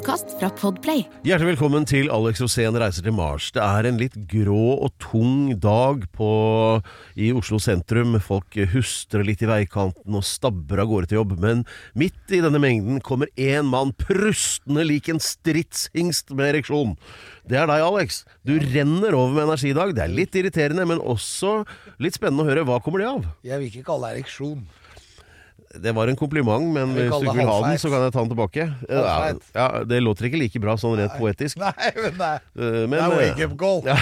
Podkast fra Podplay. Hjertelig velkommen til Alex Rosén reiser til Mars. Det er en litt grå og tung dag på, i Oslo sentrum. Folk hustrer litt i veikanten og stabber av gårde til jobb. Men midt i denne mengden kommer én mann prustende lik en stridshingst med ereksjon. Det er deg, Alex. Du renner over med energi i dag. Det er litt irriterende, men også litt spennende å høre. Hva kommer det av? Jeg vil ikke kalle det ereksjon. Det var en kompliment, men hvis du ikke vil ha den, så kan jeg ta den tilbake. Ja, ja, Det låter ikke like bra sånn rent poetisk. Nei, men det er, Eh, Men, det er up call. Ja,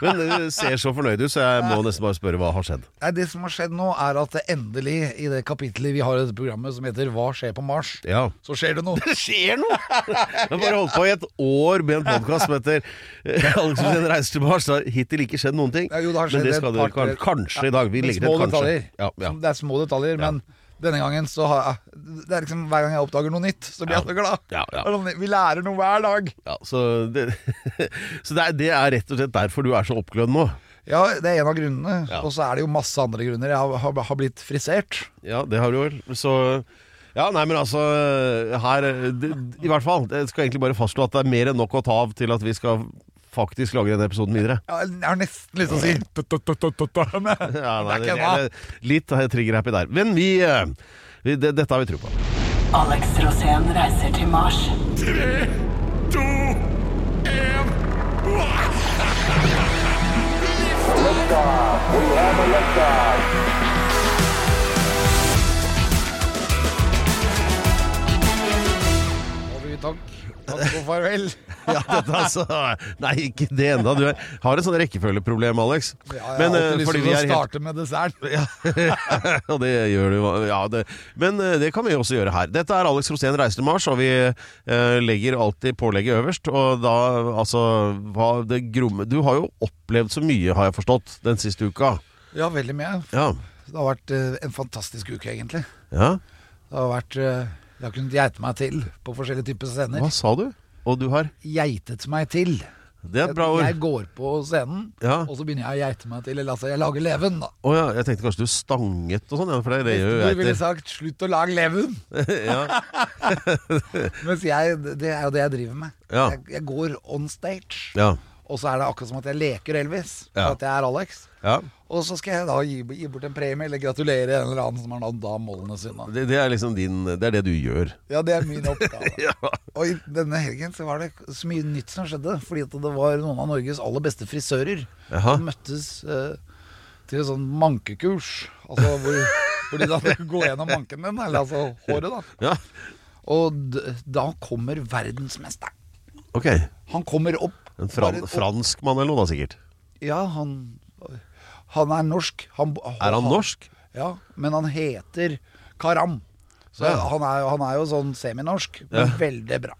men du ser så fornøyd ut, så jeg må nesten bare spørre hva har skjedd. Nei, det som har skjedd nå, er at endelig, i det kapitlet vi har i dette programmet som heter Hva skjer på Mars, Ja. så skjer det noe. Det skjer noe! Jeg har bare holdt på i et år med en podkast som heter eh, Alex Rosén reiser til Mars. Det har hittil ikke skjedd noen ting. Jo, det har men det skal du kanskje i dag. Vi legger til et kanskje. detaljer. Ja, ja. Det er små detaljer, men denne gangen så har jeg Det er liksom hver gang jeg oppdager noe nytt, så blir jeg så glad. Ja, ja. Sånn, Vi lærer noe hver dag. ja så det, så det, er, det er rett og slett derfor du er så oppglødd nå. Ja, det er en av grunnene. Og så er det jo masse andre grunner. Jeg har, har, har blitt frisert. Ja, det har du vel. Så ja, nei, men altså Her det, I hvert fall. Jeg skal egentlig bare fastslå at det er mer enn nok å ta av til at vi skal faktisk lager denne episoden videre. Ja, jeg har nesten lyst til å si men det er ikke ennå. litt trigger-happy der. Men vi, vi det, Dette har vi tro på. Alex Rosén reiser til Mars. Tre, Og vi takk. Takk og farvel. Ja, dette altså Nei, ikke det enda. Du er, har et sånn rekkefølgeproblem, Alex. Ja, jeg Men, har eh, alltid lyst til å starte helt med dessert. Ja, og det gjør du ja, det. Men eh, det kan vi også gjøre her. Dette er Alex Rosén reiser til Mars, og vi eh, legger alltid pålegget øverst. Og da, altså hva det gromme Du har jo opplevd så mye, har jeg forstått, den siste uka. Ja, veldig mye. Ja. Det har vært eh, en fantastisk uke, egentlig. ja. Det har vært eh, Jeg har kunnet geite meg til på forskjellige typer scener. Hva sa du? Og du har Geitet meg til. Det er et bra ord. Jeg går på scenen, Ja. og så begynner jeg å geite meg til. Eller altså, jeg lager leven, da. Oh, ja, jeg tenkte kanskje du stanget og sånn, ja, for det, det gjør jo Du ville sagt 'slutt å lage leven'. Mens jeg, det er jo det jeg driver med. Jeg, jeg går on stage. Ja. Og så er det akkurat som at jeg leker Elvis. Ja. at jeg er Alex. ja. Og så skal jeg da gi, gi bort en premie eller gratulere en eller annen som har nådd da målene sine. Det, det er liksom din Det er det du gjør. Ja, det er min oppgave. Ja. Og i denne helgen så var det så mye nytt som skjedde. Fordi at det var noen av Norges aller beste frisører Aha. som møttes eh, til et sånn mankekurs. Altså hvor, hvor de da skulle gå gjennom manken din, eller altså håret, da. Ja. Og da kommer verdensmesteren. Ok. Han kommer opp. En fran fransk mann eller noe, da, sikkert. Ja, han Han er norsk. Han, Er han norsk? Ja, men han heter Karam. Så Ja. han, er, han er jo sånn seminorsk, men Ja. veldig bra.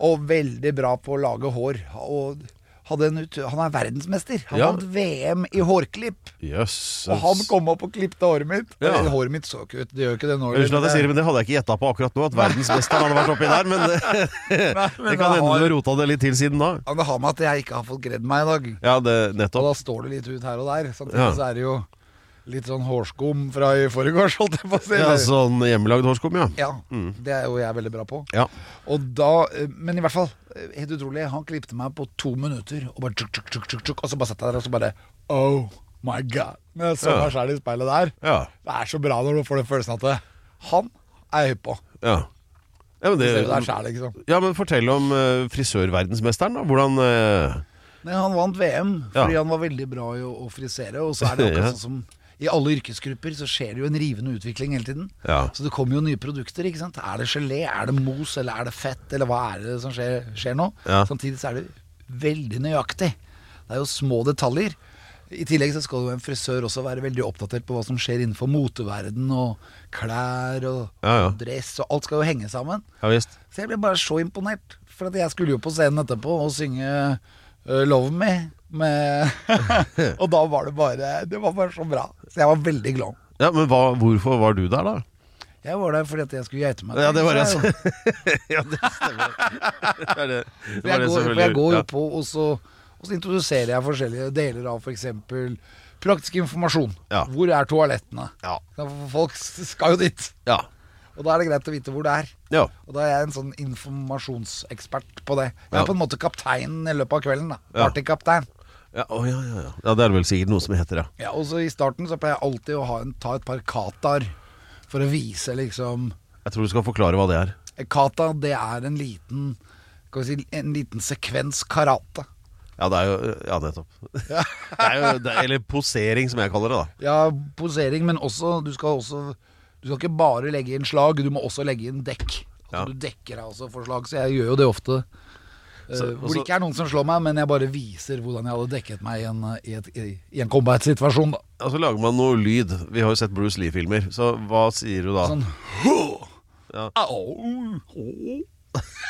Og veldig bra på å lage hår. Og ut, han er verdensmester. Han Ja. vant VM i hårklipp. Jøss. Og han kom opp og klippte håret mitt. Ja. Eller, Håret mitt så ikke ut. Det gjør ikke det nå. Unnskyld at jeg sier det, men det hadde jeg ikke gjetta på akkurat nå. At verdensmesteren hadde vært oppi der. Men det, men det kan hende har- du har rota det litt til siden da. Ja, Det har med at jeg ikke har fått gredd meg i dag. Ja, det, Og da står det litt ut her og der. Samtidig Ja. så er det jo litt sånn hårskum fra i forgårs, holdt jeg på å si. Ja, sånn hjemmelagd hårskum, ja. Ja, det er jo jeg veldig bra på. Ja. Og da, eh, Men i hvert fall, eh, helt utrolig. Han klippte meg på to minutter, og bare tjuk, tjuk, tjuk, tjuk, tjuk, Og så bare satt jeg der og så bare Oh my god. Men jeg så Ja. meg sjæl i speilet der. Ja. Det er så bra når du får den følelsen at det, han er jeg høy på. ja. Ja, men, det, det sjæl, liksom. ja, men fortell om uh, frisørverdensmesteren, da. Hvordan uh... Nei, han vant VM Ja. fordi han var veldig bra i å, å frisere. Og så er det Ja. akkurat sånn som i alle yrkesgrupper så skjer det jo en rivende utvikling hele tiden. Ja. Så det kommer jo nye produkter. ikke sant? Er det gelé, er det mos, eller er det fett, eller hva er det som skjer, skjer nå? Ja. Samtidig så er det veldig nøyaktig. Det er jo små detaljer. I tillegg så skal jo en frisør også være veldig oppdatert på hva som skjer innenfor moteverden og klær og, Ja, ja. dress, og alt skal jo henge sammen. Ja visst. Så jeg ble bare så imponert. For at jeg skulle jo på scenen etterpå og synge uh, 'Love Me'. Med og da var det bare Det var bare så bra. Så jeg var veldig glad. Ja, Men hva, hvorfor var du der, da? Jeg var der fordi at jeg skulle geite meg. Ja, det var det, ja, det stemmer. Det er det. Det var jeg, det går, jeg går jo Ja. på, og så, og så introduserer jeg forskjellige deler av f.eks. praktisk informasjon. Ja. Hvor er toalettene? Ja. Folk skal jo dit. Ja. Og da er det greit å vite hvor det er. Ja. Og da er jeg en sånn informasjonsekspert på det. Jeg er på en måte kapteinen i løpet av kvelden. da. Partykaptein. Ja, oh, ja, ja, ja. ja, det er det vel sikkert noe som heter, ja. Ja, og så I starten så pleier jeg alltid å ha en, ta et par katar for å vise liksom Jeg tror du skal forklare hva det er. Kata, det er en liten si, En liten sekvens karate. Ja, det er jo Ja, nettopp. Det er jo, det er, eller posering, som jeg kaller det, da. Ja, posering, men også Du skal også Du skal ikke bare legge inn slag, du må også legge inn dekk. Altså, Ja. Du dekker deg også for slag, så jeg gjør jo det ofte. Eh, hvor det ikke er noen som slår meg, men jeg bare viser hvordan jeg hadde dekket meg i en, i et, i, en combat-situasjon. Og så lager man noe lyd. Vi har jo sett Bruce Lee-filmer, så hva sier du da? Sånn Ja.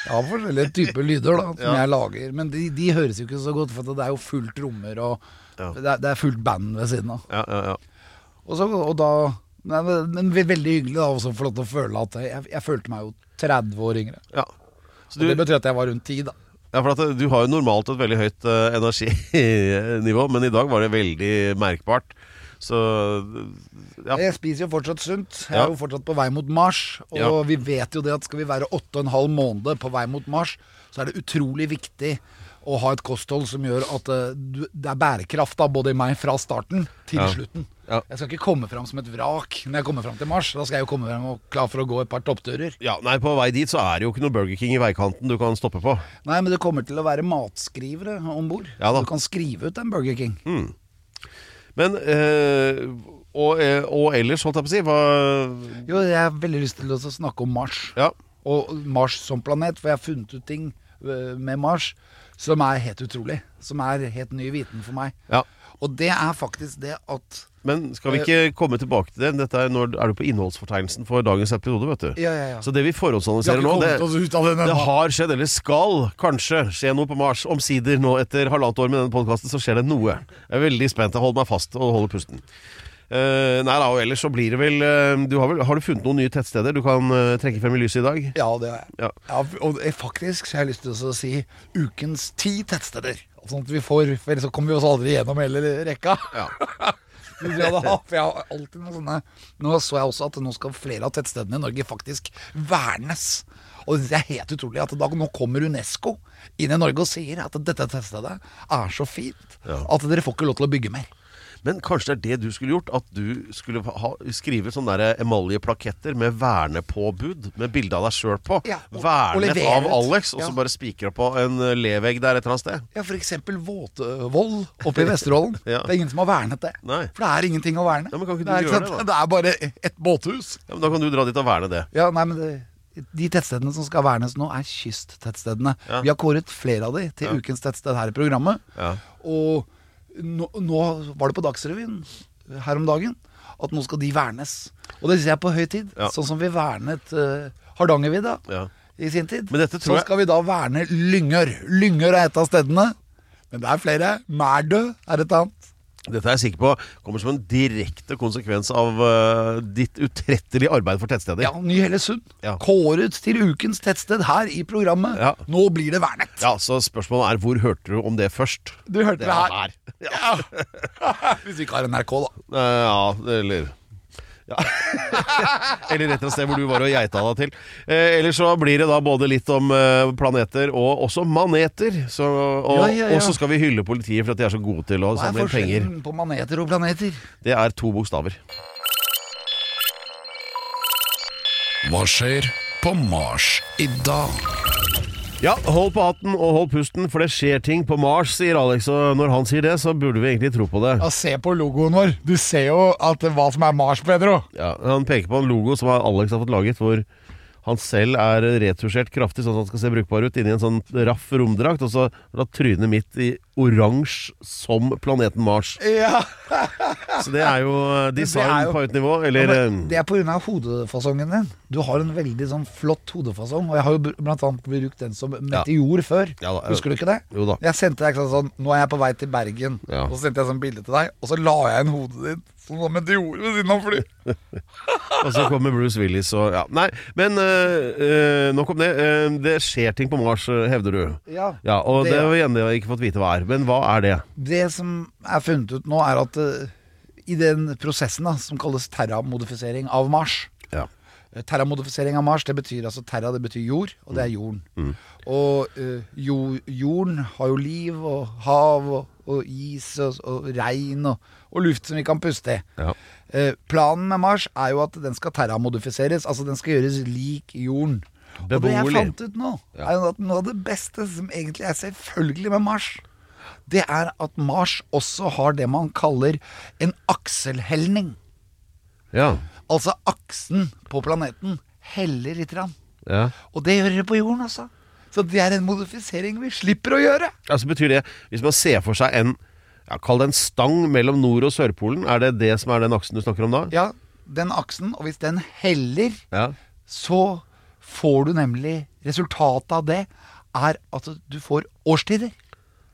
Jeg har forskjellige typer lyder da som Ja. jeg lager, men de, de høres jo ikke så godt, for det er jo fullt trommer og Ja. det, er, det er fullt band ved siden av. Ja, ja, ja. Og, så, og da men, men veldig hyggelig da også å få lov til å føle at jeg, jeg, følte meg jo 30 år yngre. ja. Så Og du, det betyr at jeg var rundt 10, da. Ja, for at du har jo normalt et veldig høyt uh, energinivå, men i dag var det veldig merkbart. Så ja. Jeg spiser jo fortsatt sunt. Jeg er jo fortsatt på vei mot Mars. Og Ja. vi vet jo det at skal vi være 8,5 måneder på vei mot Mars, så er det utrolig viktig å ha et kosthold som gjør at uh, du, det er bærekraft da, både i meg fra starten til Ja. slutten. Ja. Jeg skal ikke komme fram som et vrak når jeg kommer fram til Mars. Da skal jeg jo komme frem og klar for å gå et par toppturer. ja, nei, på vei dit så er det jo ikke noe Burger King i veikanten du kan stoppe på. Nei, men det kommer til å være matskrivere om bord. Ja du kan skrive ut en Burger King. Men øh, og, eh, og ellers, holdt jeg på å si, hva Jo, jeg har veldig lyst til å snakke om Mars. Ja. Og Mars som planet, for jeg har funnet ut ting med Mars som er helt utrolig. Som er helt ny viten for meg. ja. Og det er faktisk det at Men skal vi ikke komme tilbake til det? Dette er, når, er du på innholdsfortegnelsen for dagens episode, vet du. Ja, ja, ja. Så det vi forhåndsanalyserer nå, det, det har skjedd, eller skal kanskje skje noe på Mars. Omsider, nå etter halvannet år med denne podkasten, så skjer det noe. Jeg er veldig spent. Jeg holder meg fast og holder pusten. Eh, nei da, og ellers så blir det vel, uh, du har, vel har du funnet noen nye tettsteder du kan uh, trekke frem i lyset i dag? Ja, det har jeg. Ja. Ja, og faktisk så har jeg lyst til å si ukens ti tettsteder. Sånn at vi får, for ellers så kommer vi oss aldri gjennom hele rekka. Ja. Jeg For jeg har alltid noen sånne Nå så jeg også at nå skal flere av tettstedene i Norge faktisk vernes. Og det er helt utrolig at da, nå kommer Unesco inn i Norge og sier at dette tettstedet er så fint at dere får ikke lov til å bygge mer. Men kanskje det er det du skulle gjort? At du skulle ha, skrive sånne der emaljeplaketter med vernepåbud, med bilde av deg sjøl på. Ja, og- og Vernet levere av. Alex, og så bare spikra på en eh, levegg der et eller annet sted. Ja, eksempel Våtvoll oppe i Vesterålen. Ja. Det er ingen som har vernet det. Nei. For det er ingenting å verne. Ja, men kan ikke du det, er, gjøre det, da? det er bare et båthus. Ja, men Da kan du dra dit og verne det. Ja, nei, men det, De tettstedene som skal vernes nå, er kysttettstedene. Ja. Vi har kåret flere av de til Ja. ukens tettsted her i programmet. Ja. Og nå, nå var det på Dagsrevyen her om dagen at nå skal de vernes. Og det syns jeg er på høy tid. Ja. Sånn som vi vernet uh, Hardangervidda Ja. i sin tid. Men dette tror Så skal vi da verne Lyngør. Lyngør er et av stedene. Men det er flere. Mærdø er et annet. Dette er jeg sikker på kommer som en direkte konsekvens av uh, ditt utrettelige arbeid for tettsteder. Ja, Ny-Hellesund. Ja. Kåret til ukens tettsted her i programmet. Ja. Nå blir det vernet. Ja, Så spørsmålet er hvor hørte du om det først? Du hørte det, det her. her. Ja. Hvis vi ikke har NRK, da. Uh, ja, eller ja. Eller rett og slett hvor du var og geita deg til. Eh, ellers så blir det da både litt om eh, planeter og også maneter. Så, og, Ja, ja, ja. og så skal vi hylle politiet for at de er så gode til å Hva er samle inn penger. forskjellen på maneter og planeter? Det er to bokstaver. Hva skjer på Mars i dag? Ja, hold på hatten og hold pusten, for det skjer ting på Mars, sier Alex. Og når han sier det, så burde vi egentlig tro på det. Ja, Se på logoen vår. Du ser jo at hva som er Mars, Pedro. Ja, Han peker på en logo som Alex har fått laget, hvor han selv er retusjert kraftig, sånn at han skal se brukbar ut, inni en sånn raff romdrakt. Og så la trynet mitt i oransje som planeten Mars. Ja, Så det er jo eh, design er jo- på høyt nivå. Eller ja, eh, Det er pga. hodefasongen din. Du har en veldig sånn flott hodefasong. Og jeg har jo blant annet brukt den som meteor før. Ja da, Husker du ikke det? Jo da. Jeg sendte deg sånn Nå er jeg på vei til Bergen. Ja. Og så sendte jeg sånn bilde til deg, og så la jeg inn hodet ditt Som var meteor ved siden av fly. Og så kommer Bruce Willis og ja. Nei, men øh, nok om det. Det skjer ting på Mars, hevder du. Ja. Ja, Og Det- det har vi ennå ikke fått vite hva er. Men hva er det? Det som er funnet ut nå, er at uh, i den prosessen da, som kalles terramodifisering av Mars Ja. Eh, Terramodifisering av Mars, det betyr altså terra, det betyr jord, og det er jorden. Og uh, jo, jorden har jo liv og hav og, og is og, og regn og, og luft som vi kan puste i. Ja. Uh, planen med Mars er jo at den skal terramodifiseres, altså den skal gjøres lik jorden. Og det jeg fant ut nå, er jo at noe av det beste som egentlig er selvfølgelig med Mars, det er at Mars også har det man kaller en akselhelning. Ja. Altså aksen på planeten heller litt. grann. ja. Og det gjør det på jorden også. Så det er en modifisering vi slipper å gjøre. Altså betyr det, hvis man ser for seg en ja, Kall det en stang mellom Nord- og Sørpolen, er det det som er den aksen du snakker om da? Ja, den aksen, og hvis den heller, Ja. så får du nemlig Resultatet av det er at du får årstider.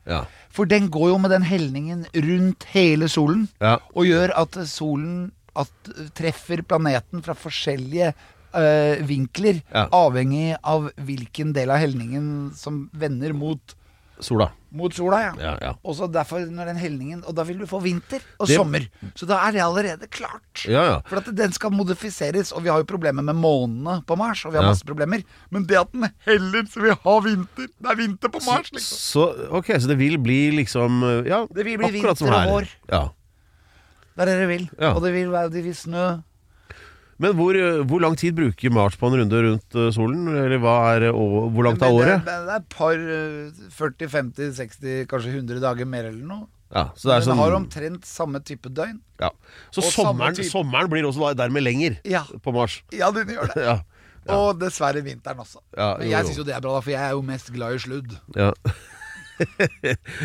Ja. For den går jo med den helningen rundt hele solen, Ja. og gjør at solen at, treffer planeten fra forskjellige øh, vinkler, Ja. avhengig av hvilken del av helningen som vender mot, Sola. mot sola. Ja. Ja, ja. Og så derfor når den helningen Og da vil du få vinter og Det- sommer. Så da er det allerede klart. Ja, ja. For at den skal modifiseres, og vi har jo problemer med månene på Mars. Og vi har masse problemer Men det at den heller så vi har vinter Det er vinter på Mars, liksom. Så, ok, så det vil bli liksom Ja, Det vil bli akkurat som vinter og vår. Ja. Det er det det vil. Ja. Og det vil, være, det vil snø. Men hvor, hvor lang tid bruker Mars på en runde rundt eh, solen? Eller hva er, eh, hvor langt er året? Det, det er et par eh, 40, 50, 60, kanskje 100 dager mer eller noe. Ja, så det Den sånn har omtrent samme type døgn. ja. Så sommeren, type- sommeren blir også dermed lenger Ja. på Mars? Ja, den gjør det. Ja. Og dessverre vinteren også. Ja, Men jeg syns jo det er bra, da, for jeg er jo mest glad i sludd. ja.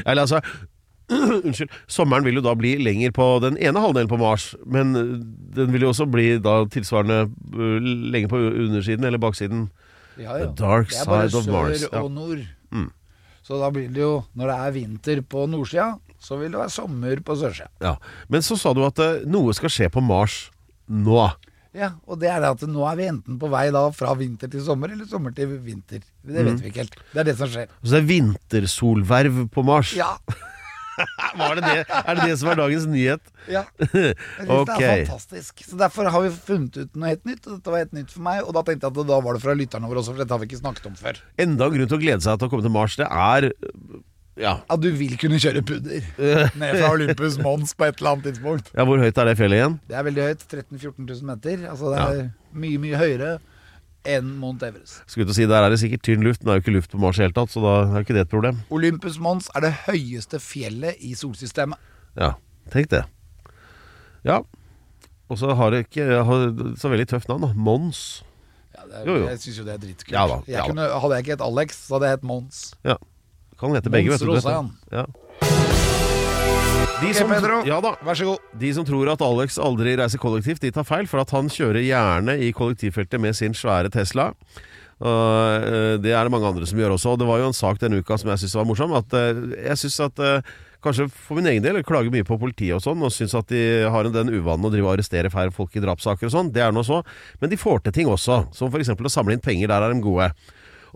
Eller altså Unnskyld. Sommeren vil jo da bli lenger på den ene halvdelen på Mars, men eh, den vil jo også bli da tilsvarende eh, lenger på undersiden eller baksiden. Ja, The dark det er bare sør og sør ja. Mm. nord. Så da blir det jo, når det er vinter på nordsida, så vil det være sommer på sørsida. Ja. Men så sa du at eh, noe skal skje på Mars nå. Ja, og det er det at nå er vi enten på vei da fra vinter til sommer, eller sommer til vinter. Det Mm. vet vi ikke helt. Det er det som skjer. Så det er vintersolverv på Mars. Ja, det det? Er det det som er dagens nyhet? ja. Jeg synes Ok. det er fantastisk. Så derfor har vi funnet ut noe helt nytt, og dette var helt nytt for meg. Og da tenkte jeg at da var det fra lytterne våre også, for dette har vi ikke snakket om før. Enda en grunn til å glede seg til å komme til Mars. Det er ja. At du vil kunne kjøre pudder ned fra Olympus Mons på et eller annet tidspunkt. ja, hvor høyt er det fjellet igjen? Det er veldig høyt. 13 000-14 000 meter. Altså det er mye, mye høyere enn Mount Everest. Skulle til å si, Der er det sikkert tynn luft, men det er jo ikke luft på Mars i det hele tatt, så da er ikke det et problem. Olympus Mons er det høyeste fjellet i solsystemet. Ja, tenk det. Ja. Og så har det ikke har så veldig tøft navn, da. Mons. Ja, det er, Jo, jo. Jeg syns jo det er dritkult. Ja da, ja da. kunne, hadde jeg ikke hett Alex, så hadde jeg hett Mons. Ja. Kan hete begge, Mons vet du. Mons. Rosan. Ja. De som, som, Pedro. ja da, Vær så god. De som tror at Alex aldri reiser kollektivt, de tar feil, for at han kjører gjerne i kollektivfeltet med sin svære Tesla. Eh, det er det mange andre som gjør også. Og det var jo en sak denne uka som jeg syns var morsom. At eh, jeg synes at eh, Kanskje for min egen del klager mye på politiet og sånn, og syns at de har den uvanen å drive og arrestere færre folk i drapssaker og sånn. Det er nå så. Men de får til ting også, som f.eks. å samle inn penger. Der er de gode.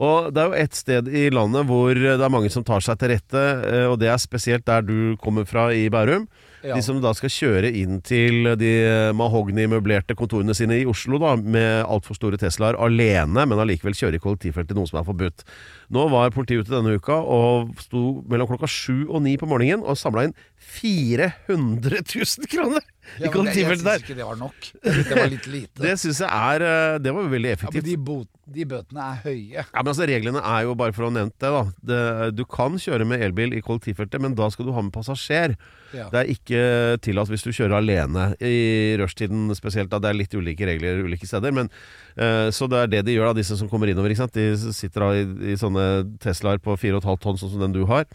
Og det er jo ett sted i landet hvor det er mange som tar seg til rette, eh, og det er spesielt der du kommer fra i Bærum. Ja. De som da skal kjøre inn til de mahogni-møblerte kontorene sine i Oslo da, med altfor store Teslaer alene, men allikevel kjøre i kollektivfeltet, noe som er forbudt. Nå var politiet ute denne uka og sto mellom klokka sju og ni på morgenen og samla inn 400 000 kroner Ja, men jeg, syns ikke det var nok. Det var litt lite. Det syns jeg er eh, Det var veldig veldig ja, men effektivt. de, de bøtene er høye. Ja, men altså Reglene er jo bare for å ha nevnt det, da. Det, du kan kjøre med elbil i kollektivfeltet, men da skal du ha med passasjer. Ja. Det er ikke tillatt hvis du kjører alene i rushtiden spesielt. da Det er litt ulike regler ulike steder. Men, eh, så det er det de gjør, da, disse som kommer innover. De sitter da i, i sånne Teslaer på 4,5 tonn, sånn som den du har.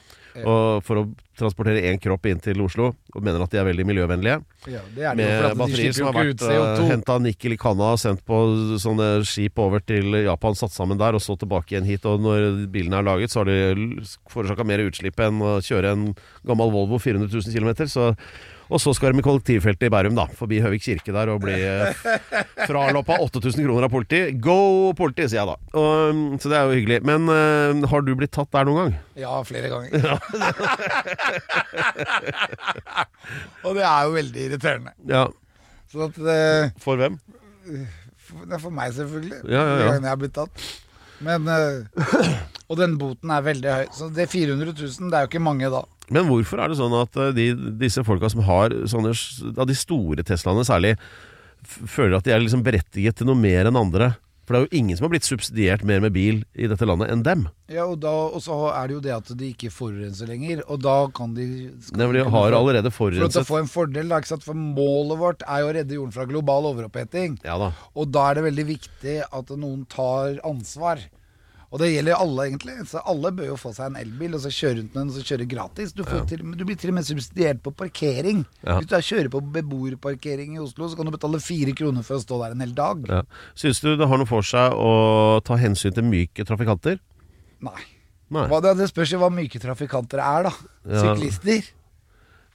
Og for å transportere én kropp inn til Oslo, og mener at de er veldig miljøvennlige. Ja, det er det Med de batterier som har vært ut CO2. henta nikkel i kanna og sendt på sånne skip over til Japan, satt sammen der, og så tilbake igjen hit. Og når bilene er laget, så har de forårsaka mer utslipp enn å kjøre en gammel Volvo 400 000 km. Så Og så skal de i kollektivfeltet i Bærum, da. Forbi Høvik kirke der og bli eh, fraloppa 8000 kroner av politi. Go politi, sier jeg da. Og, mm, så det er jo hyggelig. Men uh, har du blitt tatt der noen gang? Ja, flere ganger. og det er jo veldig irriterende. Ja. Så at eh, For hvem? for, for meg, selvfølgelig. Ja, ja, ja. Jeg har blitt tatt. Men uh, Og den boten er veldig høy. Så det 400 000, det er jo ikke mange da. Men hvorfor er det sånn at eh, de, disse folka som har sånne Av de store Teslaene særlig, føler at de er liksom berettiget til noe mer enn andre? For det er jo ingen som har blitt subsidiert mer med bil i dette landet enn dem. Ja, og, da, og så er det jo det at de ikke forurenser lenger, og da kan de Nemlig de har allerede forurenset. For å få en fordel, da? For målet vårt er jo å redde jorden fra global overoppheting. Ja da. Og da er det veldig viktig at noen tar ansvar. Og det gjelder alle, egentlig. Så alle bør jo få seg en elbil og så kjøre rundt med den og så kjøre gratis. Du, får til, du blir til og med subsidiert på parkering. Ja. Hvis du er kjører på beboerparkering i Oslo, så kan du betale fire kroner for å stå der en hel dag. Ja. Syns du det har noe for seg å ta hensyn til myke trafikanter? Nei. Nei. Det, det spørs jo hva myke trafikanter er, da. Ja. Syklister.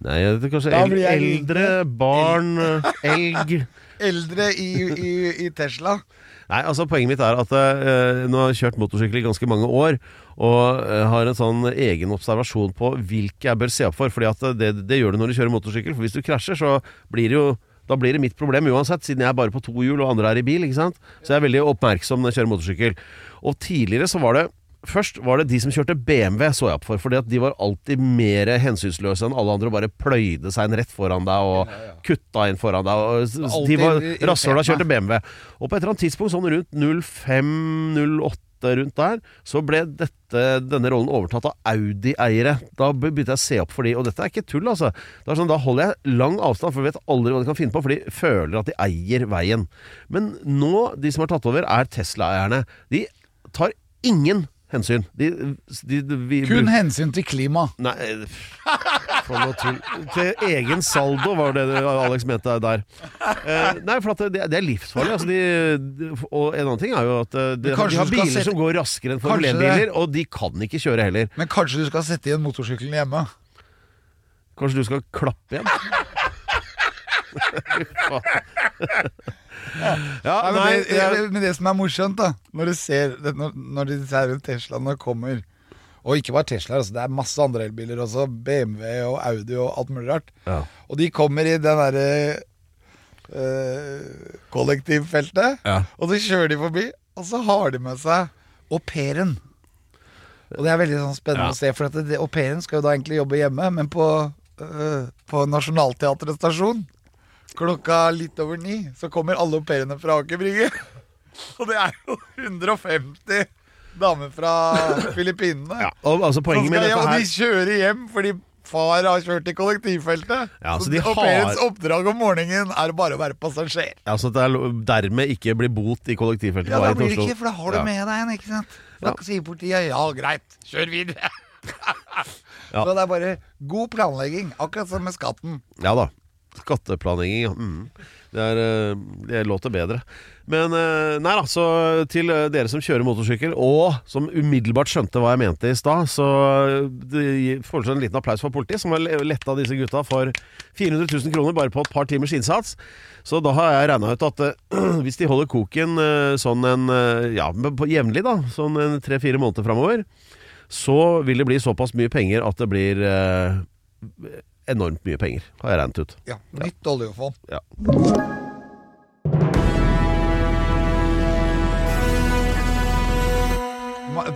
Nei, det er kanskje el eldre, barn, elg Eldre i, i, i Tesla. Nei, altså Poenget mitt er at uh, nå har jeg kjørt motorsykkel i ganske mange år, og eh, har en sånn egen observasjon på hvilke jeg bør se opp for. fordi at det, det gjør du når du kjører motorsykkel. For hvis du krasjer, så blir det jo da blir det mitt problem uansett, siden jeg er bare på to hjul og andre er i bil. ikke sant? Så jeg er veldig oppmerksom når jeg kjører motorsykkel. Og tidligere så var det Først var det de som kjørte BMW, så jeg opp for. Fordi at de var alltid mer hensynsløse enn alle andre og bare pløyde seg inn rett foran deg og kutta inn foran deg. Og, de var rasshøla kjørte BMW. Og på et eller annet tidspunkt, sånn rundt 05-08 rundt der, så ble dette, denne rollen overtatt av Audi-eiere. Da begynte jeg å se opp for de, og dette er ikke tull, altså. Er sånn, da holder jeg lang avstand, for jeg vet aldri hva de kan finne på, for de føler at de eier veien. Men nå, de som har tatt over, er Tesla-eierne. De tar ingen hensyn. De, de, de, vi, Kun hensyn til klima. Nei, for noe tull. Til egen saldo, var det Alex mente der. Eh, nei, for det, det er livsfarlig. Altså og en annen ting er jo at eh, de, har biler sette- som går raskere enn Formel 1-biler, og de kan ikke kjøre heller. Men kanskje du skal sette igjen motorsykkelen hjemme? Kanskje du skal klappe igjen? Ja, Nei, men, det, jeg, men det som er morsomt, da Når du ser Når, når disse Teslaene kommer Og ikke bare Tesla, altså, det er masse andre elbiler også. BMW og Audi og alt mulig rart. Ja. Og de kommer i den derre øh, kollektivfeltet, Ja. og så kjører de forbi, og så har de med seg au pairen. Og det er veldig sånn spennende å se, for at au pairen skal jo da egentlig jobbe hjemme, men på, øh, på Nationaltheatret stasjon klokka litt over ni, så kommer alle au pairene fra Aker Brygge. Og det er jo 150 damer fra Filippinene. ja, og, altså, poenget med dette her og de kjører hjem fordi far har kjørt i kollektivfeltet. Ja, så så de au har- pairens oppdrag om morgenen er bare å være passasjer. ja, så det er dermed ikke blir bot i kollektivfeltet Ja, det da blir det ikke, for da har du med deg en, ikke sant. Da Ja. sier politiet ja, greit, kjør videre. Ja. Så det er bare god planlegging, akkurat som med skatten. Ja da. Skatteplanlegging. Mm. Det, er, eh, det låter bedre. Men eh, nei da, så til eh, dere som kjører motorsykkel, og som umiddelbart skjønte hva jeg mente i stad, så får dere en liten applaus for politiet, som har le- letta disse gutta for 400 000 kroner bare på et par timers innsats. Så da har jeg regna ut at hvis de holder koken sånn en ja, jevnlig, da, sånn en tre-fire måneder framover, så vil det bli såpass mye penger at det blir eh, enormt mye penger, har jeg regnet ut. Ja, Nytt oljefond. Ja.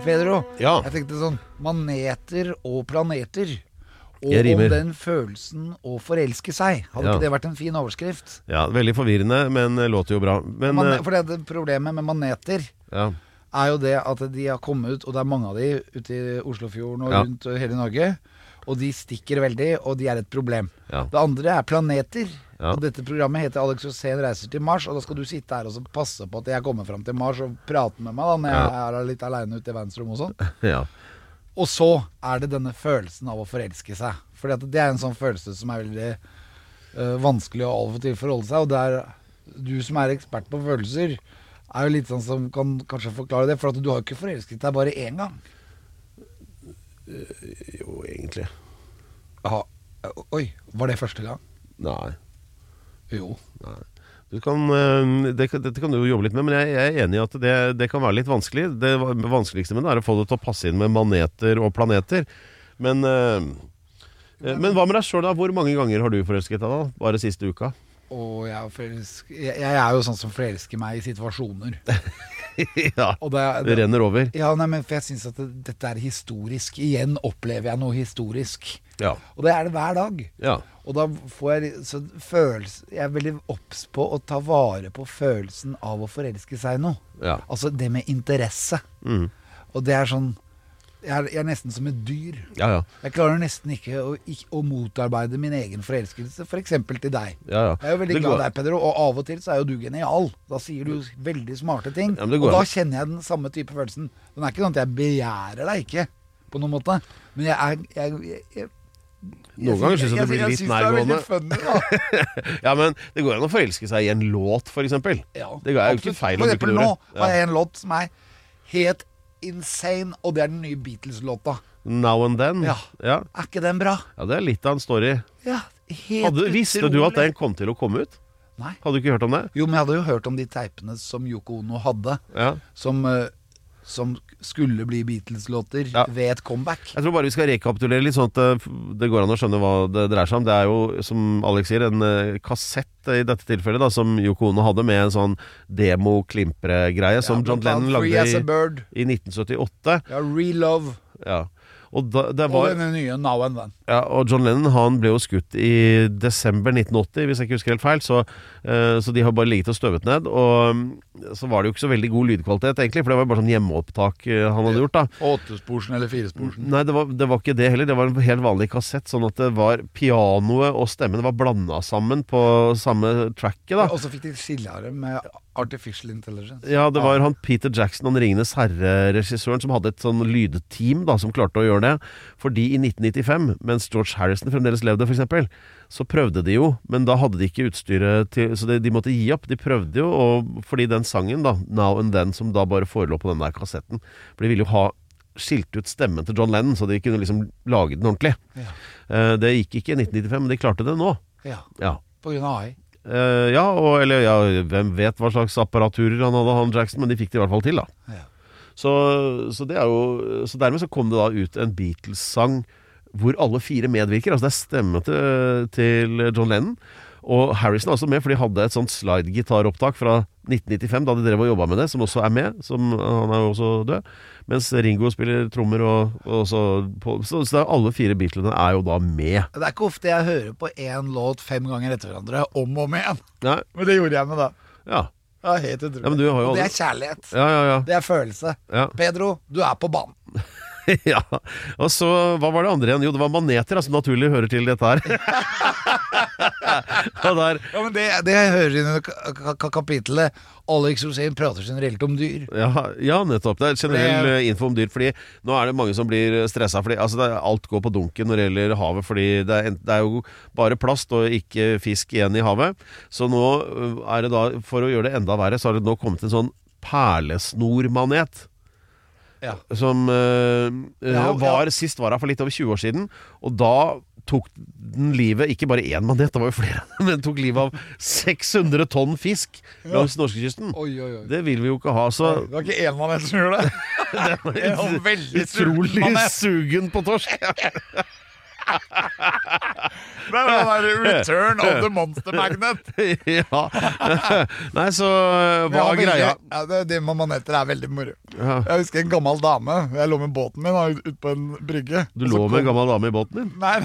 Pedro, Ja. jeg tenkte sånn Maneter og planeter. Og om den følelsen å forelske seg. Hadde Ja. ikke det vært en fin overskrift? Ja, Veldig forvirrende, men låter jo bra. Men Man, eh, for det, problemet med maneter ja. er jo det at de har kommet ut, og det er mange av de ute i Oslofjorden og Ja. rundt hele Norge. Og de stikker veldig, og de er et problem. Ja. Det andre er planeter. Ja. Og dette programmet heter Alex Rosén reiser til Mars, og da skal du sitte her og så passe på at jeg kommer fram til Mars og prate med meg da når jeg er litt aleine ute i verdensrommet og sånn. ja. Og så er det denne følelsen av å forelske seg. For det er en sånn følelse som er veldig uh, vanskelig å av og til forholde seg. Og det er du som er ekspert på følelser, er jo litt sånn som kan kanskje forklare det. For at du har jo ikke forelsket deg bare én gang. Jo, egentlig. Aha. Oi, var det første gang? Nei. Jo. Du kan, eh, det, dette kan du jo jobbe litt med, men jeg, jeg er enig i at det, det kan være litt vanskelig. Det vanskeligste med det er å få det til å passe inn med maneter og planeter. Men, eh, eh, men hva med deg sjøl, da? Hvor mange ganger har du forelsket deg, da? Bare siste uka? Og jeg, jeg, jeg er jo sånn som forelsker meg i situasjoner. ja. Det, Det renner over. Ja, nei, men for jeg syns at det, dette er historisk. Igjen opplever jeg noe historisk. Ja. Og det er det hver dag. ja. Og da får jeg så følelse Jeg er veldig obs på å ta vare på følelsen av å forelske seg i noe. Ja. Altså det med interesse. Mm. Og det er sånn jeg er, jeg er nesten som et dyr. Ja, ja. Jeg klarer nesten ikke å, ikke, å motarbeide min egen forelskelse, f.eks. til deg. ja, ja. Jeg er jo veldig Det glad i deg, Pedro, og av og til så er jo du genial. Da sier du veldig smarte ting. Og da kjenner jeg den samme type følelsen. Den er ikke sånn at jeg begjærer deg ikke, på noen måte. Men jeg er jeg, jeg, Noen ganger synes jeg det blir litt syns nærgående. Ja, men det går an å forelske seg i en låt, for eksempel. Ja, det er jo ikke feil å bruke eksempel det nå har jeg en låt som er helt insane, og det er den nye Beatles-låta. Now and then. Ja. ja. Er ikke den bra? Ja, det er litt av en story. Ja, helt Hadde, visste du at den kom til å komme ut? Nei. Hadde du ikke hørt om det? Jo, men jeg hadde jo hørt om de teipene som Yoko Ono hadde, Ja. som, eh, som skulle bli Beatles-låter Ja. ved et comeback. Jeg tror bare vi skal rekapitulere litt, sånn at eh, det går an å skjønne hva det dreier seg om. Det er jo, som Alex sier, en eh, kassett i dette tilfellet, da, som Yoko Ono hadde med en sånn demo-klimpre-greie, som John Lennon lagde i, i 1978. Ja, Relove. Ja. Og, da, det Og var, denne nye Now and Then. ja, og John Lennon han ble jo skutt i desember 1980, hvis jeg ikke husker helt feil. Så, uh, så de har bare ligget og støvet ned. Og mm, så var det jo ikke så veldig god lydkvalitet, egentlig, for det var bare sånn hjemmeopptak eh, han hadde gjort. da Åttesporsen eller firesporsen. Nei, det var, det var ikke det heller. Det var en helt vanlig kassett. Sånn at det var pianoet og stemmen var blanda sammen på samme tracket. da Og så fikk de skillere med Artificial Intelligence. Ja, det var han Peter Jackson, han Ringenes herre-regissøren, som hadde et sånn lydteam da, som klarte å gjøre det. Fordi i 1995, mens George Harrison fremdeles levde, f.eks., så prøvde de jo, men da hadde de ikke utstyret til Så de, de måtte gi opp. De prøvde jo, og fordi den sangen, da, Now and Then, som da bare forelå på den der kassetten For de ville jo ha skilt ut stemmen til John Lennon, så de kunne liksom lage den ordentlig. Ja. Uh, det gikk ikke i 1995, men de klarte det nå. Ja, Ja. på grunn av AI. Uh, ja, og, eller ja, hvem vet hva slags apparaturer han hadde, han Jackson, men de fikk det i hvert fall til, da. Ja. Så, så det er jo Så dermed så kom det da ut en Beatles-sang hvor alle fire medvirker. Altså det er stemmen til, til John Lennon. Og Harrison er også med, for de hadde et sånt slidegitaropptak fra 1995, da de drev og jobba med det, som også er med. Som, han er jo også død. Mens Ringo spiller trommer, og, og så, på, så, så er alle fire Beatlene er jo da med. Det er ikke ofte jeg hører på én låt fem ganger etter hverandre, om og om igjen. Nei, Men det gjorde jeg med da. ja. Ja, helt utrolig. Ja, men du har jo og det er kjærlighet. Ja, ja, ja. Det er følelse. Pedro, du er på banen. ja. Og så, hva var det andre igjen? Jo, det var maneter, som som naturlig hører til dette her. der, Ja, men Det, det hører inn under ka- ka- ka- kapittelet Alex Rosén prater generelt om dyr. ja, ja, nettopp. Det er generell Det- eh, info om dyr. Fordi nå er det mange som blir stressa. Fordi altså, er, alt går på dunken når det gjelder havet. Fordi det er, det er jo bare plast og ikke fisk igjen i havet. Så nå øh, er det da, for å gjøre det enda verre, så har det nå kommet en sånn perlesnormanet. Ja. Som øh, Ja, var sist var her for litt over 20 år siden. Og da tok den livet Ikke bare én manet, det var jo flere, men tok livet av 600 tonn fisk langs norskekysten. Det vil vi jo ikke ha. Så Det var ikke én manet som gjorde det. det var veldig utrolig sugen på torsk. Det er den Return of the Monster Magnet. ja. Nei, så hva er greia? Ja, det, det med maneter er veldig moro. Ja. Jeg husker en gammel dame. Jeg lå med båten min ute på en brygge. Du lå med en gammel dame i båten din? Nei,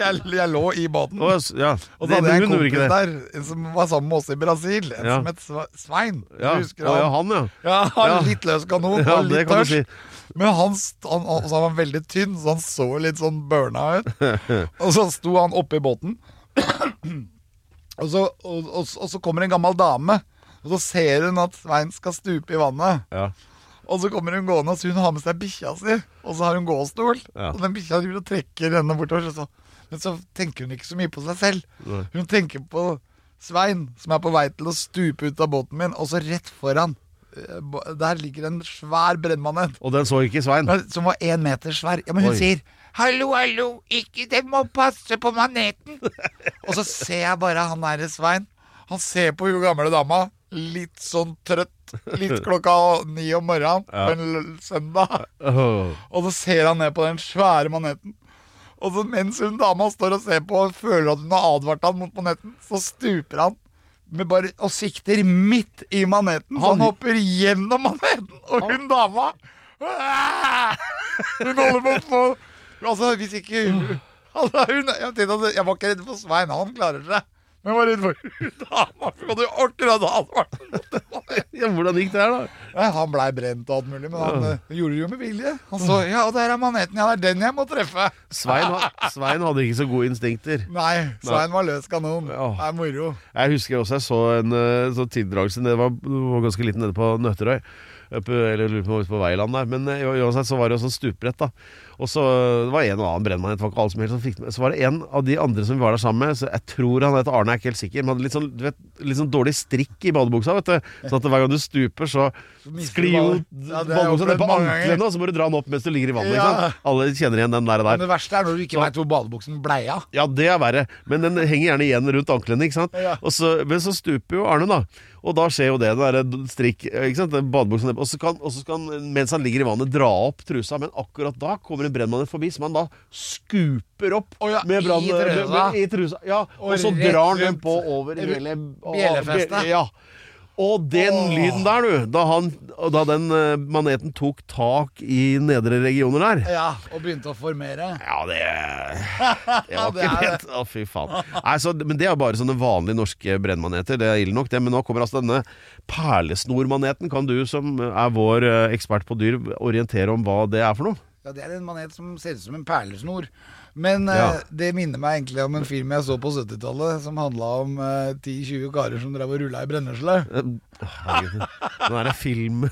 jeg, jeg lå i båten. Og, ja. Og så hadde jeg en kompis der som var sammen med oss i Brasil. En som het Svein. Ja. Du husker Å, ja, han? han, ja. Ja, han. Litt løs kanon Ja, og litt tørst. si. Men han, han, og så var veldig tynn, så han så litt sånn burna ut. og så sto han oppe i båten, og, så, og, og, og så kommer en gammel dame. Og så ser hun at Svein skal stupe i vannet. Ja. Og så kommer hun gående, og så hun har med seg bikkja si. Og så har hun gåstol. Ja. Og den bikkja driver og trekker henne bortover. Så, men så tenker hun ikke så mye på seg selv. Hun tenker på Svein, som er på vei til å stupe ut av båten min, og så rett foran Der ligger en svær brennmanet Og den så ikke Svein. som var én meter svær. Ja, men hun Oi. sier 'hallo, hallo, ikke den må passe på maneten'. Og så ser jeg bare han derre Svein. Han ser på hun gamle dama, litt sånn trøtt. Litt klokka ni om morgenen på en søndag. Oh. Og så ser han ned på den svære maneten. Og så mens hun dama står og ser på og føler at hun har advart han mot maneten, så stuper han med bare, og sikter midt i maneten. Så han Han- hopper gjennom maneten, og hun dama Hun holder på å få Altså, hvis ikke hun altså, hun, jeg, tenkte jeg var ikke redd for Svein, han klarer seg. Men var redd for dama. Hadde jo akkurat. Ja, hvordan gikk det her, da? Nei, han blei brent og alt mulig, men han eh, gjorde det jo med vilje. Han så ja, og der er maneten, ja, det er den jeg må treffe. Svein, ha- Svein hadde ikke så gode instinkter. Nei, Svein var løs kanon. Det er moro. Jeg husker også jeg så en sånn tildragelse Det var, var ganske liten nede på Nøtterøy. Oppe, eller lurer på, ute på Veiland der. Men uh, uansett så var det jo sånn stupbrett, da. Og så det var en og annen brennmann. Det var ikke alle som helt som fikk med. Så var det en av de andre som vi var der sammen med. Så jeg tror han heter Arne, jeg er ikke helt sikker. Men hadde litt sånn, du vet, litt sånn dårlig strikk i badebuksa. vet du Sånn at hver gang du stuper, så sklir jo Ja, badebuksa ned på anklene, og så må du dra den opp mens du ligger i vannet. Ja. Ikke sant? Alle kjenner igjen den der. der. Men det verste er når du ikke veit hvor badebuksen blei av. Ja, det er verre. Men den henger gjerne igjen rundt anklene. ikke sant? Ja. Og så, men så stuper jo Arne, da. Og da skjer jo det. Den der strikk ikke sant? Badebuksa ned- Og så kan, og så kan han, mens han ligger i vannet, dra opp trusa. Men akkurat da kommer en brennmann forbi, som han da skuper opp oh, ja, med brann... i trusa. med- I trusa. Ja, og, Og så drar han den på over hele bjellefestet. Ja. Og den oh. lyden der, du, da, han, da den eh, maneten tok tak i nedre regioner der Ja, og begynte å formere. ja, det Det var ikke pent. Å, fy faen. Nei, så, men det er bare sånne vanlige norske brennmaneter. Det er ille nok, det. Men nå kommer altså denne perlesnormaneten. Kan du, som er vår eh, ekspert på dyr, orientere om hva det er for noe? Ja, Det er en manet som ser ut som en perlesnor. Men ja. uh, det minner meg egentlig om en film jeg så på 70-tallet, som handla om uh, 10-20 karer som drev og rulla i brennesle. Eh. Nå er det film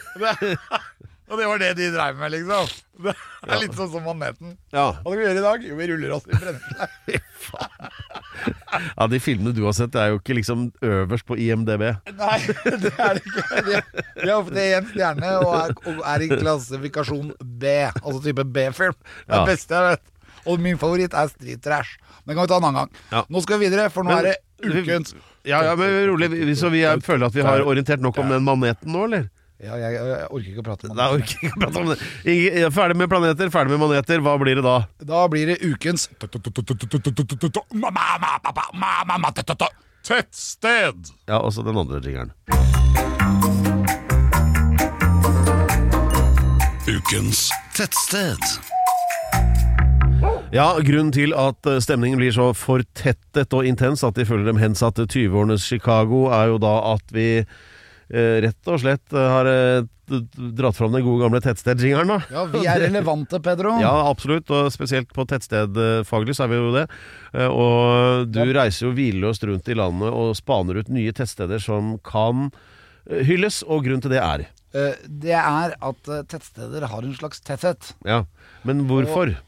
Og det var det de dreiv med, liksom. Det er litt sånn som maneten. Ja. Hva skal vi gjøre i dag? Jo, vi ruller oss i brennesle. ja, de filmene du har sett, det er jo ikke liksom øverst på IMDb. Nei, det er det ikke. De har ofte én stjerne og er, og er i klassifikasjon B, altså type B-film. Det er Ja. beste jeg vet. Og min favoritt er Street Trash. Den kan vi ta en annen gang. Ja. Nå skal vi videre, for nå Men- er det ukens Ja, ja, men rolig. Så vi er, føler at vi har orientert nok om den maneten nå, eller? Ja, jeg, jeg orker ikke å prate om Nei, jeg orker ikke å prate om det. Ingen- er Ferdig med planeter, ferdig med maneter. Hva blir det da? Da blir det ukens tettsted. Ja, også den andre jingeren. Ukens tettsted. Ja, grunnen til at eh, stemningen blir så fortettet og intens at de føler dem hensatt til 20-årenes Chicago, er jo da at vi eh, rett og slett eh, har eh, dratt fram den gode gamle tettsted-jingeren, da. Ja, vi er relevante, Pedro. Ja, absolutt, og spesielt på tettstedfaglig så er vi jo det. Eh, Og du reiser jo hvileløst rundt i landet og spaner ut nye tettsteder som kan eh, hylles, og grunnen til det er Eh, Det er at eh, tettsteder har en slags tetthet. Ja, men hvorfor? Eh,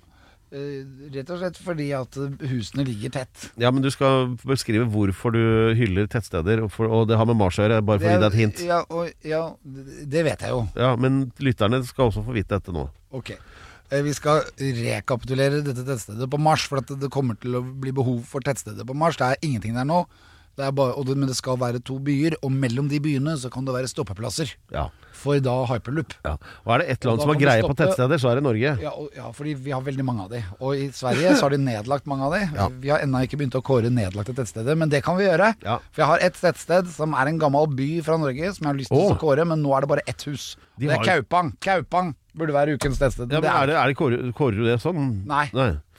Rett og slett fordi at eh, husene ligger tett. Ja, men du skal beskrive hvorfor du hyller tettsteder, og, for, og det har med Mars å gjøre, bare for å gi deg et hint. Ja, og, ja, det det vet jeg jo. Ja, men lytterne skal også få vite dette nå. Ok. Eh, Vi skal rekapitulere dette tettstedet på Mars, for at det kommer til å bli behov for tettstedet på Mars. Det er ingenting der nå. Det er bare, det, men det skal være to byer, og mellom de byene så kan det være stoppeplasser Ja. for da hyperloop. ja. Og er det ett land som har greie på tettsteder, så er det Norge. Ja, og, ja, fordi vi har veldig mange av de. Og i Sverige så har de nedlagt mange av de. Ja. Vi har ennå ikke begynt å kåre nedlagte tettsteder, men det kan vi gjøre. Ja. For jeg har et tettsted som er en gammel by fra Norge, som jeg har lyst til oh. å kåre, men nå er det bare ett hus. De det er har- Kaupang. Kaupang burde være ukens tettsted. Ja, men er det, er det kårer, kårer du det sånn? Nei.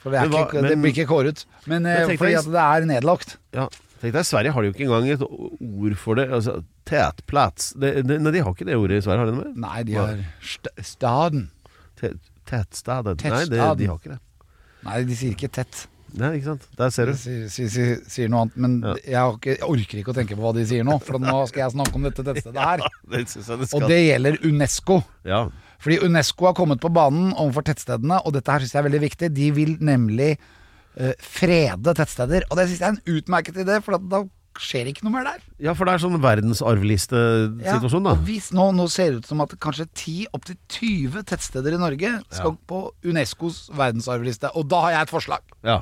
For det, er Men ikke, det blir ikke kåret. Men, men fordi at det er nedlagt. Ja, tenk deg, Sverige har jo ikke engang et ord for det. Altså, Tätplats. Det, det, nei, de har ikke det ordet i Sverige, har de det? Nei, de har st staden. Tettstaden. Nei, det, de har ikke det. Nei, de sier ikke tett. Nei, ikke sant. Der ser du. sier, sier, sier, noe annet. Men Ja. jeg, har ikke, jeg orker ikke å tenke på hva de sier nå, for nå skal jeg snakke om dette tettstedet her. Det jeg det skal. Og det gjelder UNESCO. Ja. Fordi UNESCO har kommet på banen overfor tettstedene, og dette her syns jeg er veldig viktig. De vil nemlig frede tettsteder. Og det syns jeg er en utmerket idé, for da skjer ikke noe mer der. Ja, for det er sånn verdensarvlistesituasjon, da. og hvis nå, nå ser det ut som at kanskje 10 opptil 20 tettsteder i Norge skal på Unescos verdensarvliste. Og da har jeg et forslag. Ja.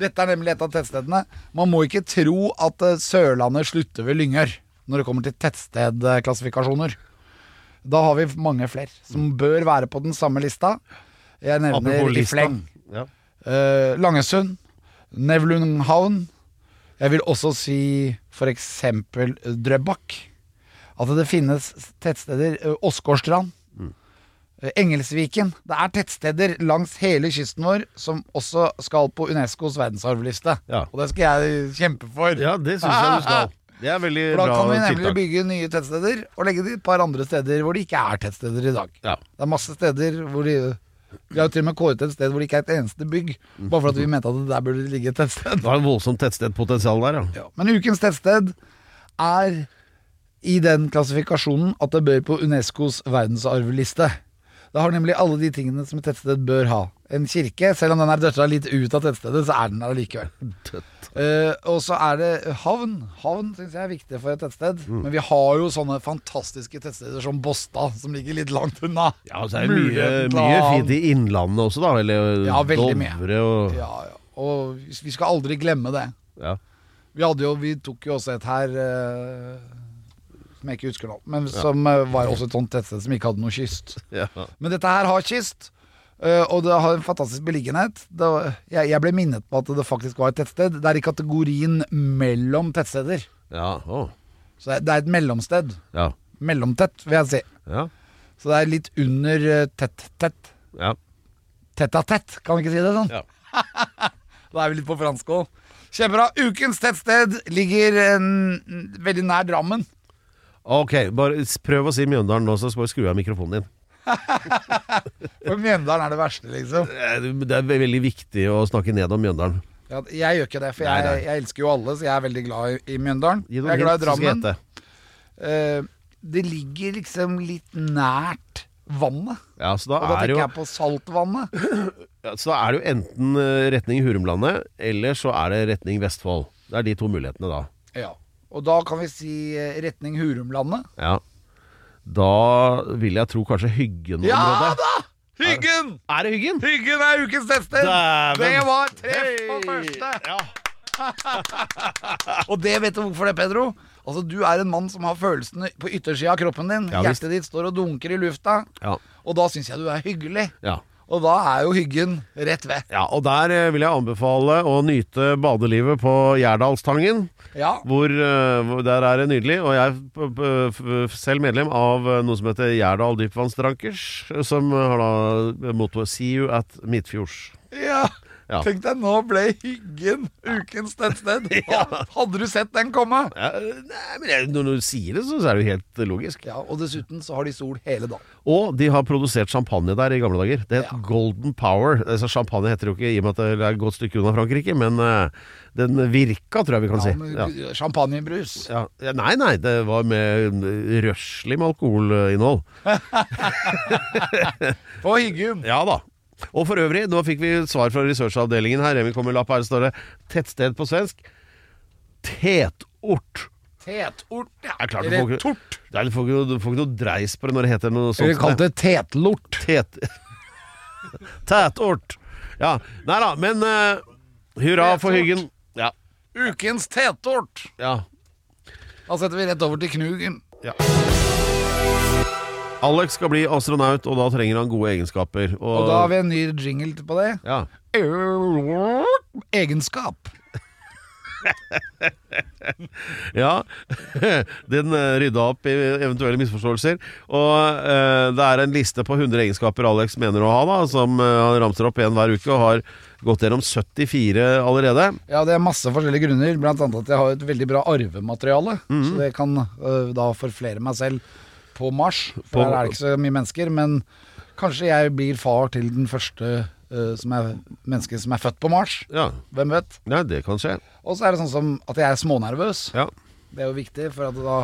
Dette er nemlig et av tettstedene. Man må ikke tro at eh, Sørlandet slutter ved Lyngør når det kommer til tettstedklassifikasjoner. Da har vi mange flere som bør være på den samme lista. Jeg nevner i fleng. Ja. Eh, Langesund, Nevlunghavn. Jeg vil også si eh, Drøbak. At det finnes tettsteder. eh, Åsgårdstrand. Mm. Engelsviken. Det er tettsteder langs hele kysten vår som også skal på Unescos verdensarvliste. Ja. Og det skal jeg kjempe for. ja, det syns jeg du skal. Det er veldig For da kan vi nemlig tiltak. bygge nye tettsteder og legge de et par andre steder hvor det ikke er tettsteder i dag. Ja. Det er masse steder hvor de Vi har jo til og med kåret et sted hvor det ikke er et eneste bygg. Bare for at vi mente at det der burde ligge et tettsted. Det var en voldsomt tettstedpotensial der, ja. Ja. Men ukens tettsted er i den klassifikasjonen at det bør på Unescos verdensarvliste. Det har nemlig alle de tingene som et tettsted bør ha. En kirke, selv om den er døtta litt ut av tettstedet, så er den der allikevel. Uh, og så er det havn. Havn syns jeg er viktig for et tettsted. Mm. Men vi har jo sånne fantastiske tettsteder som Båstad, som ligger litt langt unna. Ja, så er det mye, mye fint i Innlandet også, da. Eller Ja. Dovre og Ja, ja. Og vi skal aldri glemme det. ja. Vi, jo, vi tok jo også et her eh, som jeg ikke husker nå, men som ja. var også et sånt tettsted som ikke hadde noe kyst. Ja. Men dette her har kyst, eh, og det har en fantastisk beliggenhet. Jeg, ble minnet på at det faktisk var et tettsted. Det er i kategorien mellom tettsteder. Ja. Oh. Så det er, et mellomsted. ja. Mellomtett, vil jeg si. Ja. Så det er litt under eh, tett-tett. ja. Tett-a-tett, kan vi ikke si det sånn? Ja. da er vi litt på fransk òg. Kjempebra. Ukens tettsted ligger en, veldig nær Drammen. Ok, bare prøv å si Mjøndalen nå, så skal jeg skru av mikrofonen din. For Mjøndalen er det verste, liksom. Eh, Det er veldig viktig å snakke ned om Mjøndalen. Ja, jeg gjør ikke det, for jeg, nei. jeg elsker jo alle, så jeg er veldig glad i, Mjøndalen. Jeg er glad i Drammen. Eh, det ligger liksom litt nært vannet. Ja, Og da er tenker jo jeg på saltvannet. ja, Så da er det jo enten eh, retning Hurumlandet, eller så er det retning Vestfold. Det er de to mulighetene da. Ja. Og da kan vi si eh, retning Hurumlandet. Ja. Da vil jeg tro kanskje Hyggen-området. Ja da! Hyggen! Er det Hyggen? Hyggen er ukens tester! Dæven. Det var treff på første! Ja. Og det vet du hvorfor det, Pedro? Altså, Du er en mann som har følelsene på yttersida av kroppen din. Ja. Hjertet ditt står og dunker i lufta. Ja. Og da syns jeg du er hyggelig. ja. Og da er jo Hyggen rett ved. Ja, og der eh, vil jeg anbefale å nyte badelivet på Gjerdalstangen. Ja. Hvor, eh, hvor Der er det nydelig. Og jeg er selv medlem av eh, noe som heter Gjerdal dypvannsdrankers. Som har da mottoet 'See you at Midtfjords'. ja. Ja. Tenk deg, nå ble Hyggen ukens tettsted. Hadde du sett den komme? Ja, nei, men når du sier det, så er det jo helt logisk. Ja, Og dessuten så har de sol hele dagen. Og de har produsert champagne der i gamle dager. Det het Ja. Golden Power. Altså, champagne heter det jo ikke i og med at det er et godt stykke unna Frankrike, men uh, den virka, tror jeg vi kan si. Ja. Champagnebrus. Nei, nei, det var med røslig med alkoholinnhold. På Hyggen. Ja da. Og for øvrig, nå fikk vi svar fra researchavdelingen her. Remi kommer lapp her, står det 'tettsted' på svensk. Tetort. Tetort, ja. Det er klart, du får ikke- tort. Nei, du får ikke, noe- du får ikke noe dreis på det når det heter noe sånt. Vi kalte det tetlort. Tet... Tætort. Ja. Nei da, men uh, hurra for Hyggen. Ja. Ukens tetort. ja. Da setter vi rett over til Knugen. Alex skal bli astronaut, og da trenger han gode egenskaper. Og, Og da har vi en ny jingle på det. ja. Egenskap. Ja, den eh, rydda opp i eventuelle misforståelser. Og uh, det er en liste på 100 egenskaper Alex mener å ha, da, som eh, han ramser opp igjen hver uke, og har gått gjennom 74 allerede. Ja, det er masse forskjellige grunner. Blant annet at jeg har et veldig bra arvemateriale. Mhm. Så det kan uh, da forflere meg selv på Mars. For På- der er det ikke så mye mennesker. Men kanskje jeg blir far til den første uh, som er mennesket som er født på Mars. Ja, Hvem vet. Ja, det kan skje. Og så er det sånn som at jeg er smånervøs. Ja. Det er jo viktig, for at da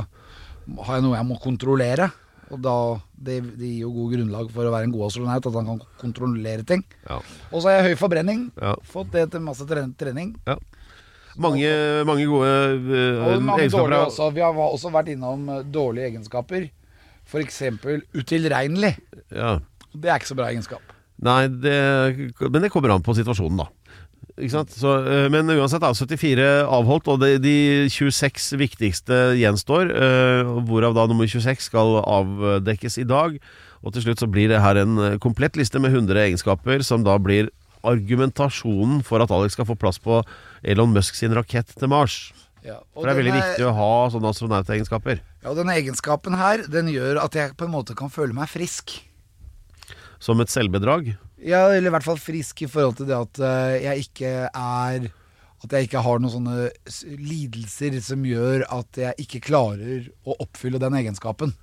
har jeg noe jeg må kontrollere. Og da, det, det gir jo god grunnlag for å være en god astronaut, at han kan kontrollere ting. Ja. Og så har jeg høy forbrenning. Ja. Fått det til masse trening. Ja. mange, mange gode uh, Og mange egenskaper. dårlige også. Vi har også vært innom dårlige egenskaper. F.eks. utilregnelig. Ja. Det er ikke så bra egenskap. Nei, det, men det kommer an på situasjonen, da. Så, eh, men uansett, da, 74 avholdt, og de, de 26 viktigste gjenstår. eh, Hvorav da nummer 26 skal avdekkes i dag. Og til slutt så blir det her en eh, komplett liste med 100 egenskaper, som da blir argumentasjonen for at Alex skal få plass på Elon Musk sin rakett til Mars. Ja, For det er veldig er, viktig å ha sånne astronautegenskaper. Ja, og denne egenskapen her, den gjør at jeg på en måte kan føle meg frisk. Som et selvbedrag. Ja, eller i hvert fall frisk i forhold til det at eh, jeg ikke er At jeg ikke har noen sånne lidelser som gjør at jeg ikke klarer å oppfylle den egenskapen.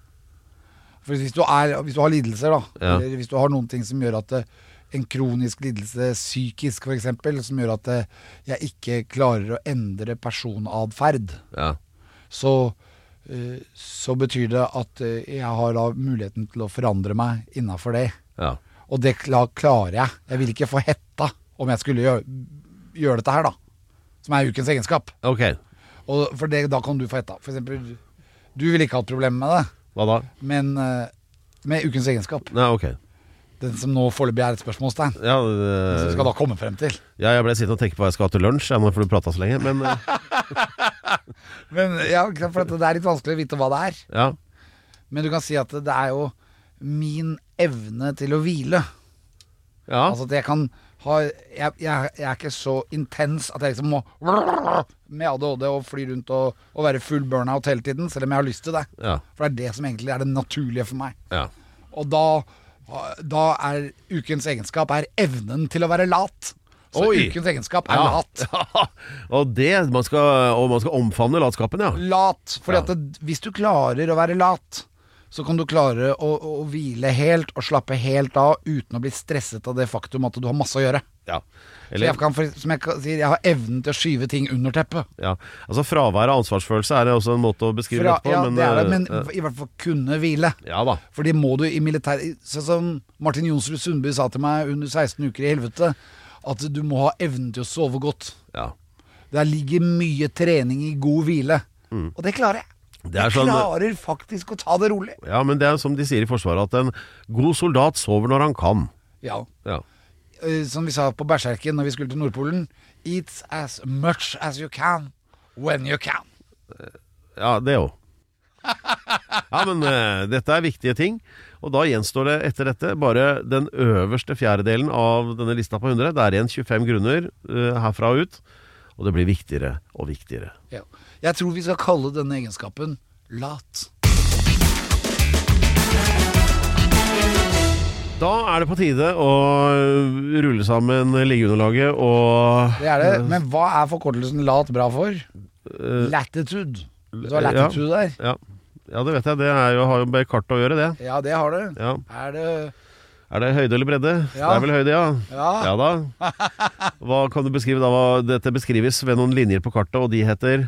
For hvis du, er, hvis du har lidelser, da, Ja. eller hvis du har noen ting som gjør at eh, en kronisk lidelse, psykisk f.eks., som gjør at eh, jeg ikke klarer å endre personatferd, Ja. så, eh, så betyr det at eh, jeg har da muligheten til å forandre meg innafor det. ja. Og det klarer jeg. Jeg vil ikke få hetta om jeg skulle gjøre, gjøre dette her, da. Som er ukens egenskap. Okay. Og for det, da kan du få hetta. For eksempel, du ville ikke hatt problemer med det, Hva da? men med ukens egenskap. Nei, ok. Den som nå foreløpig er et spørsmålstegn. Ja, Som vi skal da komme frem til. ja, jeg ble sittende og tenke på hva jeg skal ha til lunsj, jeg, nå, for du prata så lenge. Men eh, Men ja, for det er litt vanskelig å vite hva det er. ja. Men du kan si at det er jo min evne til å hvile. ja. Altså at jeg kan ha Jeg, jeg, jeg er ikke så intens at jeg liksom må med ADHD og fly rundt og, og være full burnout hele tiden, selv om jeg har lyst til det. Ja. For det er det som egentlig er det naturlige for meg. ja. Og da, da er ukens egenskap er evnen til å være lat. Så Oi. ukens egenskap er Ja. lat. og det man skal, Og man skal omfavne latskapen, ja. Lat. Fordi Ja. hvis du klarer å være lat, så kan du klare å, å hvile helt og slappe helt av uten å bli stresset av det faktum at du har masse å gjøre. Ja. Eller, jeg kan, som jeg kan- sier, jeg har evnen til å skyve ting under teppet. ja. Altså Fravær av ansvarsfølelse er også en måte å beskrive Fra, dette på. ja, men, det det, eh, men eh, i hvert fall kunne hvile. ja da. For det må du i militær Sånn som Martin Jonsrud Sundby sa til meg under 16 uker i helvete, at du må ha evnen til å sove godt. Ja. Der ligger mye trening i god hvile. Og det klarer jeg. Mm. Det er jeg sånn- klarer faktisk å ta det rolig. ja, men det er som de sier i Forsvaret, at en god soldat sover når han kan. Ja. Ja. Eh, Som vi sa på Berserken når vi skulle til Nordpolen. Eat as much as you can when you can. Ja, det òg. Ja, men uh, dette er viktige ting. Og da gjenstår det etter dette bare den øverste fjerdedelen av denne lista på 100. Det er igjen 25 grunner uh, herfra og ut. Og det blir viktigere og viktigere. Ja. Jeg tror vi skal kalle denne egenskapen lat. Da er det på tide å rulle sammen liggeunderlaget og Det er det. Men hva er forkortelsen lat bra for? Latitude. Du har latitude der. Ja, ja det vet jeg. Det jo, har jo med kart å gjøre, det. Ja, det har du. Ja. Er det Er det høyde eller bredde? Ja. Det er vel høyde, ja. Ja. da. Hva kan du beskrive da? Dette beskrives ved noen linjer på kartet, og de heter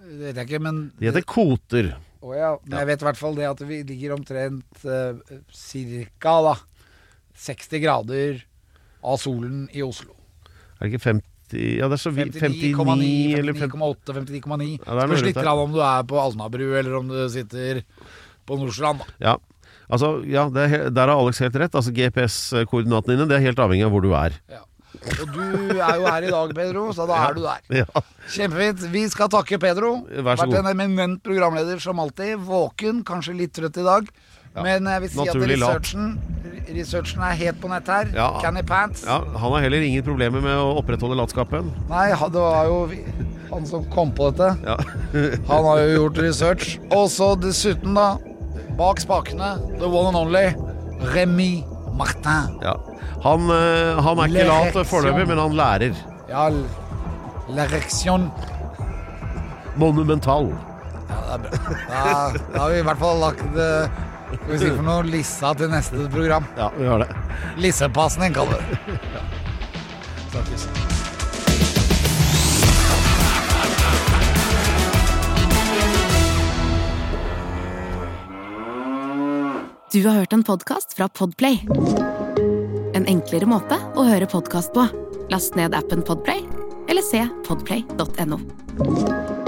Det vet jeg ikke, men De heter koter. Å ja. Men jeg vet i hvert fall det at vi ligger omtrent uh, cirka da 60 grader av solen i Oslo. Er det ikke 50 Ja, det er så vidt 59,9, 59 eller 59,8, 59,9. Ja, Spørs litt om du er på Alnabru, eller om du sitter på Nordstrand. Ja. Altså, ja, er, der har Alex helt rett. Altså GPS-koordinatene dine, det er helt avhengig av hvor du er. Ja. Og du er jo her i dag, Pedro, så da er du der. Ja. Kjempefint. Vi skal takke Pedro. Vært en eminent programleder som alltid. Våken, kanskje litt trøtt i dag. Men jeg vil si at naturlig at researchen, researchen er helt på nett her. Ja. Canny Pants. ja, Han har heller ingen problemer med å opprettholde latskapen. Nei, det var jo han som kom på dette. Ja. Han har jo gjort research. Og så dessuten, da, bak spakene, the one and only Remy Martin. ja. Han, eh, han er ikke lat foreløpig, men han lærer. Ja, l'erection. Monumental. Ja, det er bra. Da, da har vi i hvert fall lagt eh, Skal vi si for noe lissa til neste program. Ja, vi har det. Lissepasning, kaller vi det. Snakkes. Du har hørt en podcast fra Podplay. En enklere måte å høre podcast på. Last ned appen Podplay, eller se podplay.no.